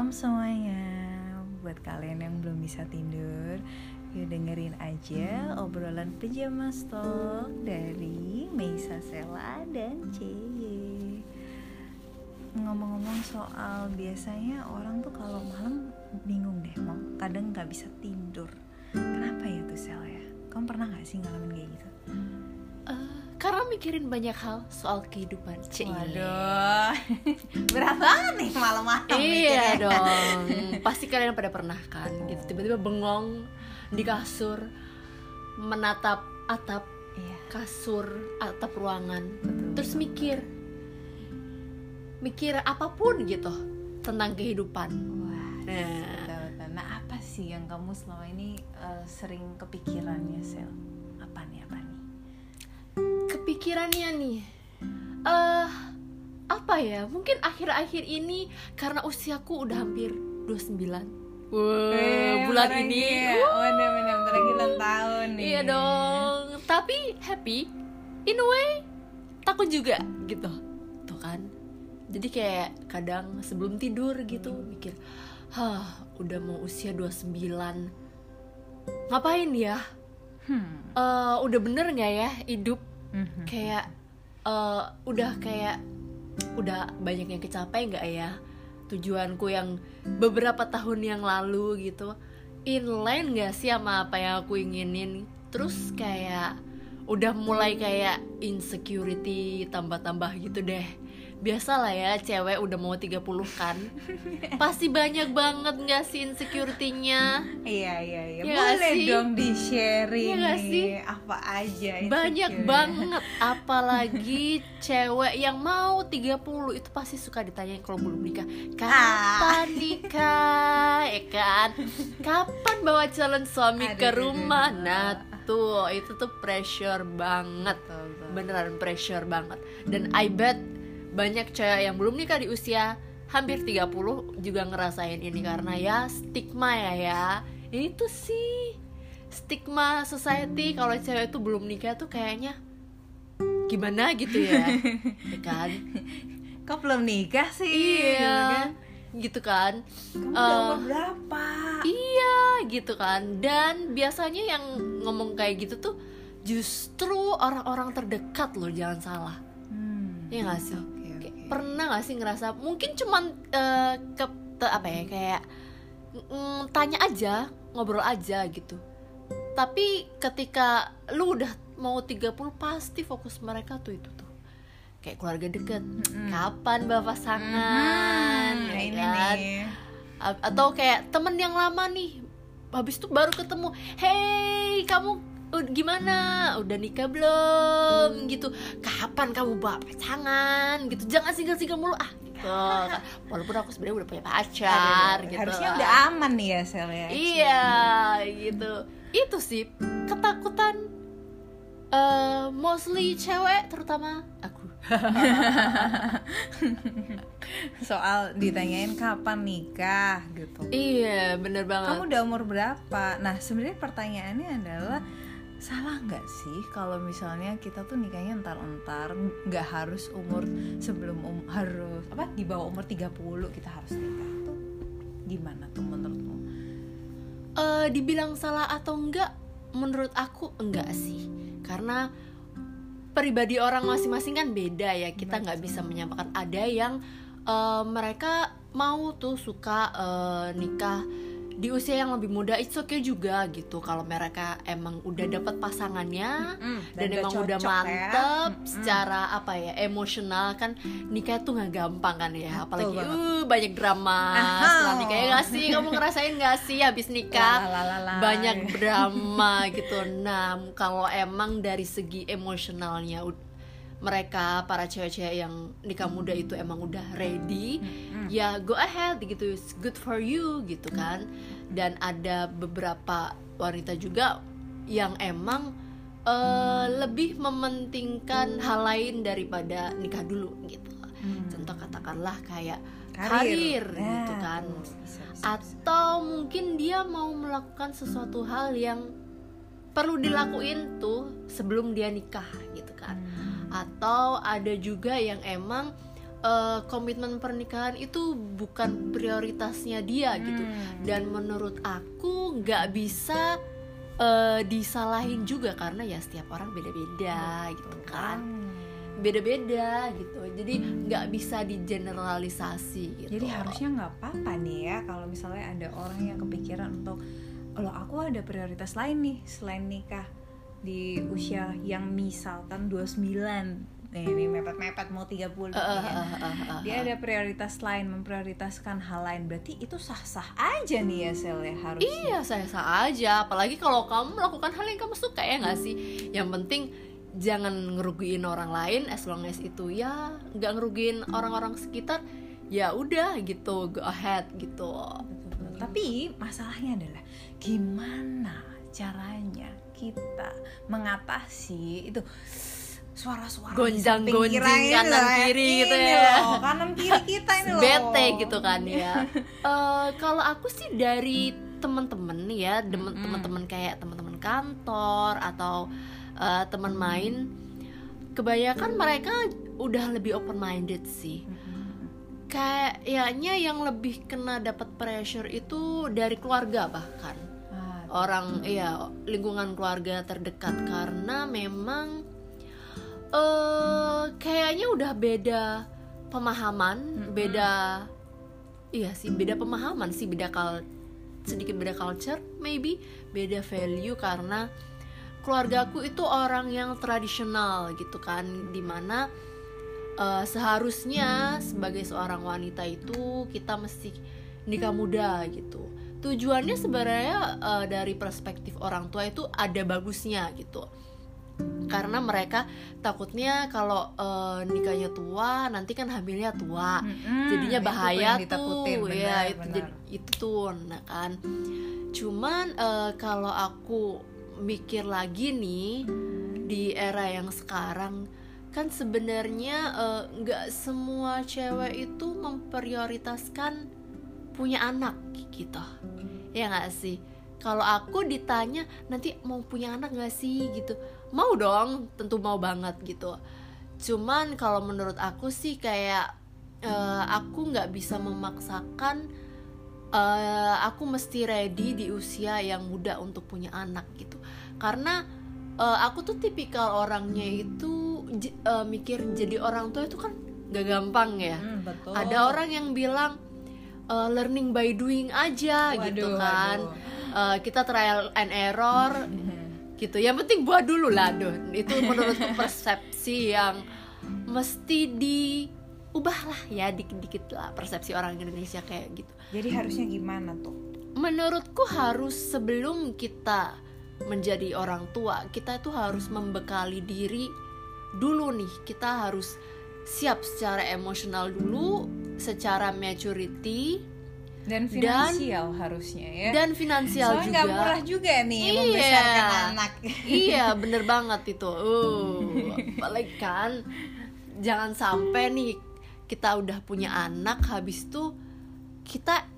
Malam semuanya Buat kalian yang belum bisa tidur Yuk dengerin aja obrolan pejama stok Dari Meisa Sela dan Cie Ngomong-ngomong soal biasanya orang tuh kalau malam bingung deh mau Kadang gak bisa tidur Kenapa ya tuh Sel ya? Kamu pernah gak sih ngalamin kayak gitu? Karena mikirin banyak hal soal kehidupan Cie. Waduh Berat banget nih malam-malam Iya mikirnya. dong Pasti kalian pada pernah kan gitu Tiba-tiba bengong di kasur Menatap atap Iya kasur atap ruangan betul, Terus betul. mikir Mikir apa pun gitu Tentang kehidupan Wah Nah betul, betul. Nah apa sih yang kamu selama ini eh, sering kepikirannya Sel? Apa nih apa? Kepikirannya nih. Eh apa ya? Mungkin akhir-akhir ini karena usiaku udah hampir 29 Wah, Eh, bulan ini. ya. Oh, bener bener bentar lagi ulang tahun nih. iya dong. Tapi happy. In a way takut juga gitu. Tuh kan. Jadi kayak kadang sebelum tidur gitu mikir hah udah mau usia 29 ngapain ya? Hmm. Eh, udah bener nggak ya hidup Mhm. kayak eh, udah kayak udah banyak yang kecapai nggak ya? Tujuanku yang beberapa tahun yang lalu gitu. Inline nggak sih sama apa yang aku inginin? Terus kayak udah mulai kayak insecurity tambah-tambah gitu deh biasa lah ya cewek udah mau 30 kan pasti banyak banget nggak sih insecurity-nya Iya iya iya. Nggak Boleh sih? dong di sharing nggak nih sih? apa aja banyak insecure. banget apalagi cewek yang mau 30 itu pasti suka ditanyain kalau belum nikah kapan nikah ya kan kapan bawa calon suami Aduh, ke aduh, rumah aduh. nah tuh itu tuh pressure banget. Betul, betul. beneran pressure banget. Dan I bet banyak cewek yang belum nikah di usia hampir 30 juga ngerasain ini. Karena ya stigma ya ya. Itu sih stigma society. Kalau cewek itu belum nikah tuh kayaknya gimana gitu ya? Ya kan? Kok belum nikah sih? Gitu iya kan? Gitu kan Kamu umur berapa? iya gitu kan dan biasanya yang ngomong kayak gitu tuh justru orang-orang terdekat loh jangan salah Hmm. Iya gak sih? Oke, Kayak oke. pernah gak sih ngerasa mungkin cuman eh, ke te- apa ya kayak mm, tanya aja ngobrol aja gitu tapi ketika lu udah mau 30 pasti fokus mereka tuh itu tuh kayak keluarga deket Mm-mm. kapan bapak pasangan Hmm, ini kan? nih. Atau kayak temen yang lama nih. Habis itu baru ketemu hey kamu gimana? Udah nikah belum? Gitu. Kapan kamu bawa pasangan? Gitu. Jangan single single mulu. Ah gitu. Walaupun aku sebenarnya udah punya pacar Aduh, gitu Harusnya lah. udah aman nih ya Sel ya. iya gitu. Itu sih ketakutan eh mostly cewek terutama aku Soal ditanyain kapan nikah gitu. iya bener banget Kamu udah umur berapa? Nah sebenarnya pertanyaannya adalah salah nggak sih kalau misalnya kita tuh nikahnya entar-entar nggak harus umur sebelum um, harus apa di bawah umur 30 kita harus nikah tuh gimana tuh menurutmu? eh dibilang salah atau enggak menurut aku enggak sih. Karena pribadi orang masing-masing kan beda ya. Kita nggak bisa menyamakan ada yang eh, mereka mau tuh suka eh, nikah di usia yang lebih muda itu oke juga gitu kalau mereka emang udah dapat pasangannya dan, emang udah ya. mantep Mm-mm. secara apa ya emosional kan nikah tuh nggak gampang kan ya apalagi uh, banyak drama setelah nikah ya nggak sih kamu ngerasain nggak sih habis nikah Lalalala. banyak drama gitu nah kalau emang dari segi emosionalnya mereka para cewek-cewek yang nikah muda itu emang udah ready Mm-mm. ya go ahead gitu it's good for you gitu kan dan ada beberapa wanita juga yang emang eh, lebih mementingkan hal lain daripada nikah dulu gitu Hmm. contoh katakanlah kayak Karir. karir, gitu kan bisa, bisa. atau mungkin dia mau melakukan sesuatu hal yang perlu dilakuin tuh sebelum dia nikah gitu kan Hmm. Atau ada juga yang emang eh, komitmen pernikahan itu bukan prioritasnya dia gitu. Hmm. dan menurut aku nggak bisa eh, disalahin juga karena ya setiap orang beda-beda gitu kan. Hmm. beda-beda gitu. Jadi nggak bisa digeneralisasi gitu. Jadi harusnya nggak apa-apa nih ya kalau misalnya ada orang yang kepikiran untuk kalau aku ada prioritas lain nih selain nikah di usia yang misalkan 29 Nih, ini mepet-mepet mau 30 Eh, eh, ya. eh, eh, eh, eh. Dia ada prioritas lain, memprioritaskan hal lain. Berarti itu sah-sah aja nih ya Sel ya harusnya. Iya saya sah aja Apalagi kalau kamu melakukan hal yang kamu suka ya nggak sih Yang penting jangan ngerugiin orang lain As long as itu ya nggak ngerugiin orang-orang sekitar Ya udah gitu go ahead gitu. Tapi masalahnya adalah gimana caranya kita. Mengatasi itu suara-suara kita ini kanan loh, kiri ini gitu ya. loh, kanan kiri kita ini loh. Bete gitu kan ya. Eh, Kalau aku sih dari teman-teman ya demen- Mm-mm. teman-teman kayak teman-teman kantor atau eh, teman main kebanyakan mereka udah lebih open minded sih kayaknya yang lebih kena dapat pressure itu dari keluarga bahkan. Ah, orang ya lingkungan keluarga terdekat. Karena memang eh kayaknya udah beda pemahaman beda iya sih beda pemahaman sih beda kal sedikit beda culture maybe beda value. Karena keluargaku itu orang yang tradisional gitu kan di mana eh, seharusnya sebagai seorang wanita itu kita mesti nikah muda gitu tujuannya sebenarnya eh, dari perspektif orang tua itu ada bagusnya gitu. Karena mereka takutnya kalau eh, nikahnya tua nanti kan hamilnya tua. Mm-mm, jadinya itu bahaya yang tuh, ya benar, itu benar. jadi- itu tuh nah kan. Cuman eh, kalau aku mikir lagi nih di era yang sekarang kan sebenarnya nggak semua cewek itu memprioritaskan punya anak gitu. Ya nggak sih? Kalau aku ditanya nanti mau punya anak nggak sih? Gitu. Mau dong tentu mau banget gitu. Cuman kalau menurut aku sih kayak eh, aku nggak bisa memaksakan eh, aku mesti ready di usia yang muda untuk punya anak gitu. Karena eh, aku tuh tipikal orangnya itu eh, mikir jadi orang tua itu kan gak gampang ya. Mm, betul. Ada orang yang bilang eh, learning by doing aja Waduh, gitu kan. waduh. Eh, kita trial and error Mhm. gitu. Yang penting buat dulu lah doh itu menurutku persepsi yang mesti diubah lah ya dikit-dikit lah persepsi orang Indonesia kayak gitu. Jadi harusnya gimana tuh? Menurutku harus sebelum kita menjadi orang tua kita itu harus membekali diri dulu nih. Kita harus siap secara emosional dulu secara maturity dan finansial harusnya ya. dan finansial soalnya juga. nggak murah juga nih Iya. membesarkan anak. Iya bener banget itu. Uh apalagi kan jangan sampai nih kita udah punya anak habis itu kita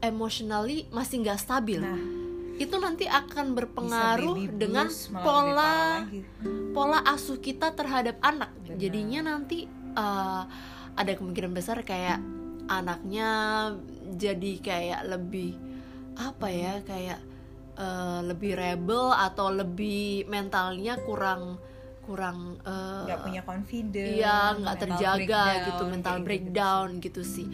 emotionally masih nggak stabil. Nah. Itu nanti akan berpengaruh blues, dengan pola pola asuh kita terhadap anak. Benar. jadinya nanti uh, ada kemungkinan besar kayak anaknya jadi kayak lebih apa ya kayak uh, lebih rebel atau lebih mentalnya kurang kurang uh, nggak punya confidence Iya, nggak terjaga breakdown, gitu, mental breakdown gitu sih.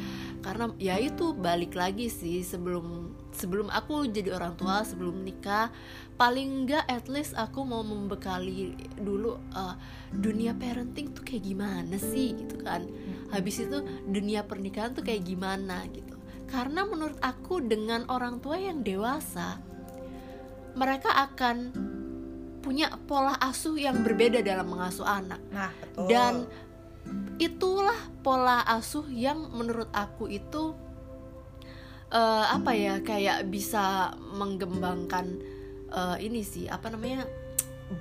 Karena ya itu balik lagi sih sebelum sebelum aku jadi orang tua, sebelum nikah, paling nggak at least aku mau membekali dulu uh, dunia parenting tuh kayak gimana sih gitu kan. Habis itu dunia pernikahan tuh kayak gimana gitu. Karena menurut aku dengan orang tua yang dewasa, mereka akan punya pola asuh yang berbeda dalam mengasuh anak nah betul dan itulah pola asuh yang menurut aku itu eh, apa ya kayak bisa menggembangkan eh, ini sih apa namanya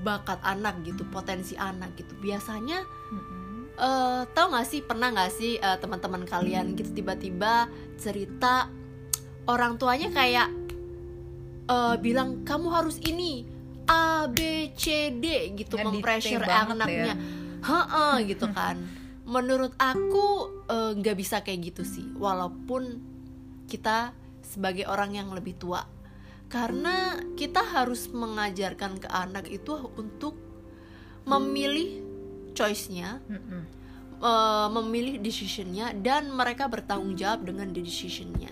bakat anak gitu potensi anak gitu biasanya Mm-mm. Eh tahu nggak sih pernah nggak sih eh, teman-teman kalian gitu tiba-tiba cerita orang tuanya kayak eh, bilang kamu harus ini A B C D gitu mempressure anaknya. ya. Heeh gitu kan. Menurut aku nggak bisa kayak gitu sih. Walaupun kita sebagai orang yang lebih tua karena kita harus mengajarkan ke anak itu untuk memilih choice-nya Mm-mm. eh, memilih decision-nya dan mereka bertanggung jawab dengan decision-nya.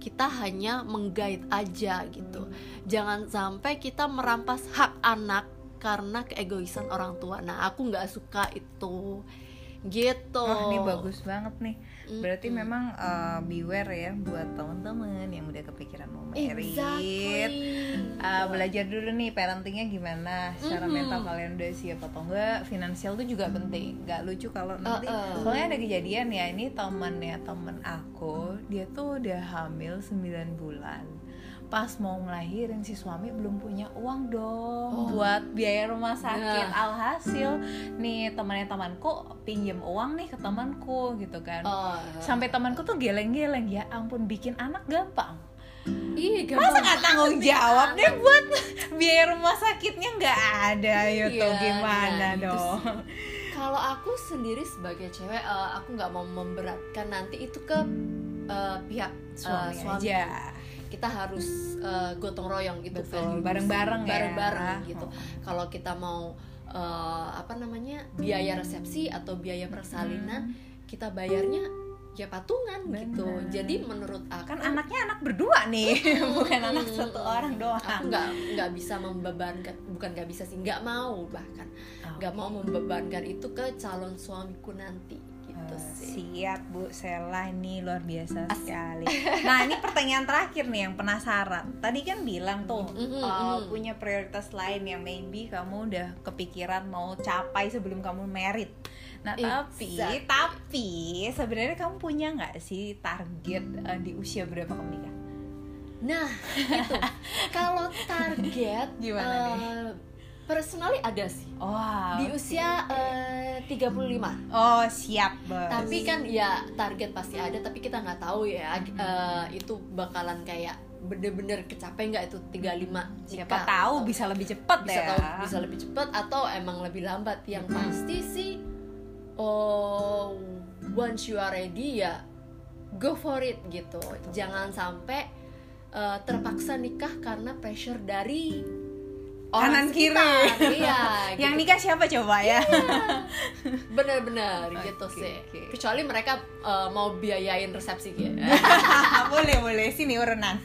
Kita hanya menggait aja gitu. Jangan sampai kita merampas hak anak karena keegoisan orang tua. Nah aku nggak suka itu. Gitu. Wah ini bagus banget nih. Berarti memang uh, beware ya buat teman-teman yang udah kepikiran mau merit. exactly Uh, belajar dulu nih parentingnya gimana secara Mhm. mental kalian udah siap atau enggak finansial tuh juga penting nggak lucu kalau nanti Uh-uh. soalnya ada kejadian ya ini temennya temen aku dia tuh udah hamil 9 bulan pas mau ngelahirin si suami belum punya uang dong Oh. buat biaya rumah sakit. Nah. alhasil nih temannya temanku pinjem uang nih ke temanku gitu kan. Oh, sampai temanku tuh geleng-geleng ya ampun bikin anak gampang. Iya masa nggak tanggung jawab deh buat biaya rumah sakitnya? Nggak ada ya tuh Iya, gimana nah, dong? Kalau aku sendiri sebagai cewek eh, aku nggak mau memberatkan nanti itu ke eh, pihak eh, suami, suami. aja kita harus eh, gotong royong gitu betul value bareng-bareng ya. Bareng-bareng gitu. Oh. kalau kita mau eh, apa namanya biaya resepsi atau biaya persalinan kita bayarnya ya patungan gitu. Benar. jadi menurut aku kan anaknya anak berdua nih bukan anak Hmm, satu orang doang. aku nggak nggak bisa membebankan bukan nggak bisa sih nggak mau bahkan. Oh. nggak mau membebankan itu ke calon suamiku nanti gitu Eh, sih siap Bu Sela ini luar biasa sekali. Nah ini pertanyaan terakhir nih yang penasaran. Tadi kan bilang tuh Mhm, eh, mhm. punya prioritas lain yang maybe kamu udah kepikiran mau capai sebelum kamu merit. Nah tapi Exactly. tapi sebenarnya kamu punya nggak sih target eh, di usia berapa kamu nikah? Nah, itu kalau target Gimana eh, nih? Personally ada sih. Wow. Di usia eh, 35. Oh siap bos. Tapi kan ya target pasti ada, tapi kita nggak tahu ya eh, itu bakalan kayak bener-bener kecapai nggak itu 35 siapa nikah. tahu bisa lebih cepat bisa ya. tahu bisa lebih cepat atau emang lebih lambat yang pasti sih oh once you are ready ya go for it gitu jangan sampai eh, terpaksa nikah karena pressure dari Kanan kiri. iya Yang gitu. nikah siapa coba ya? bener-bener gitu Oke, sih oke. kecuali mereka eh, mau biayain resepsi gitu boleh boleh sini urunan.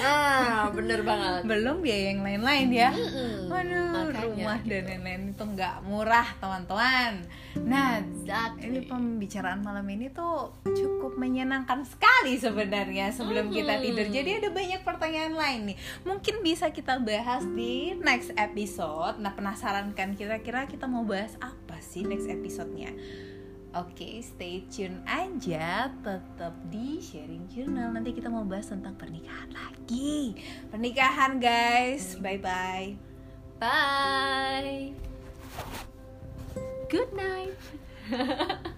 ah bener banget Belum biaya yang lain-lain ya. Mm-mm. Waduh, Makanya rumah gitu. dan lain-lain itu nggak murah, teman-teman. Nah, Exactly. ini pembicaraan malam ini tuh cukup menyenangkan sekali sebenarnya sebelum kita Mhm. tidur. Jadi ada banyak pertanyaan lain nih. Mungkin bisa kita bahas di next episode. Nah, penasaran kan kira-kira kita mau bahas apa sih next episode-nya? Oke, stay tune aja, tetap di Sharing Journal. Nanti kita mau bahas tentang pernikahan lagi. Pernikahan, guys. Bye bye. Bye. Good night.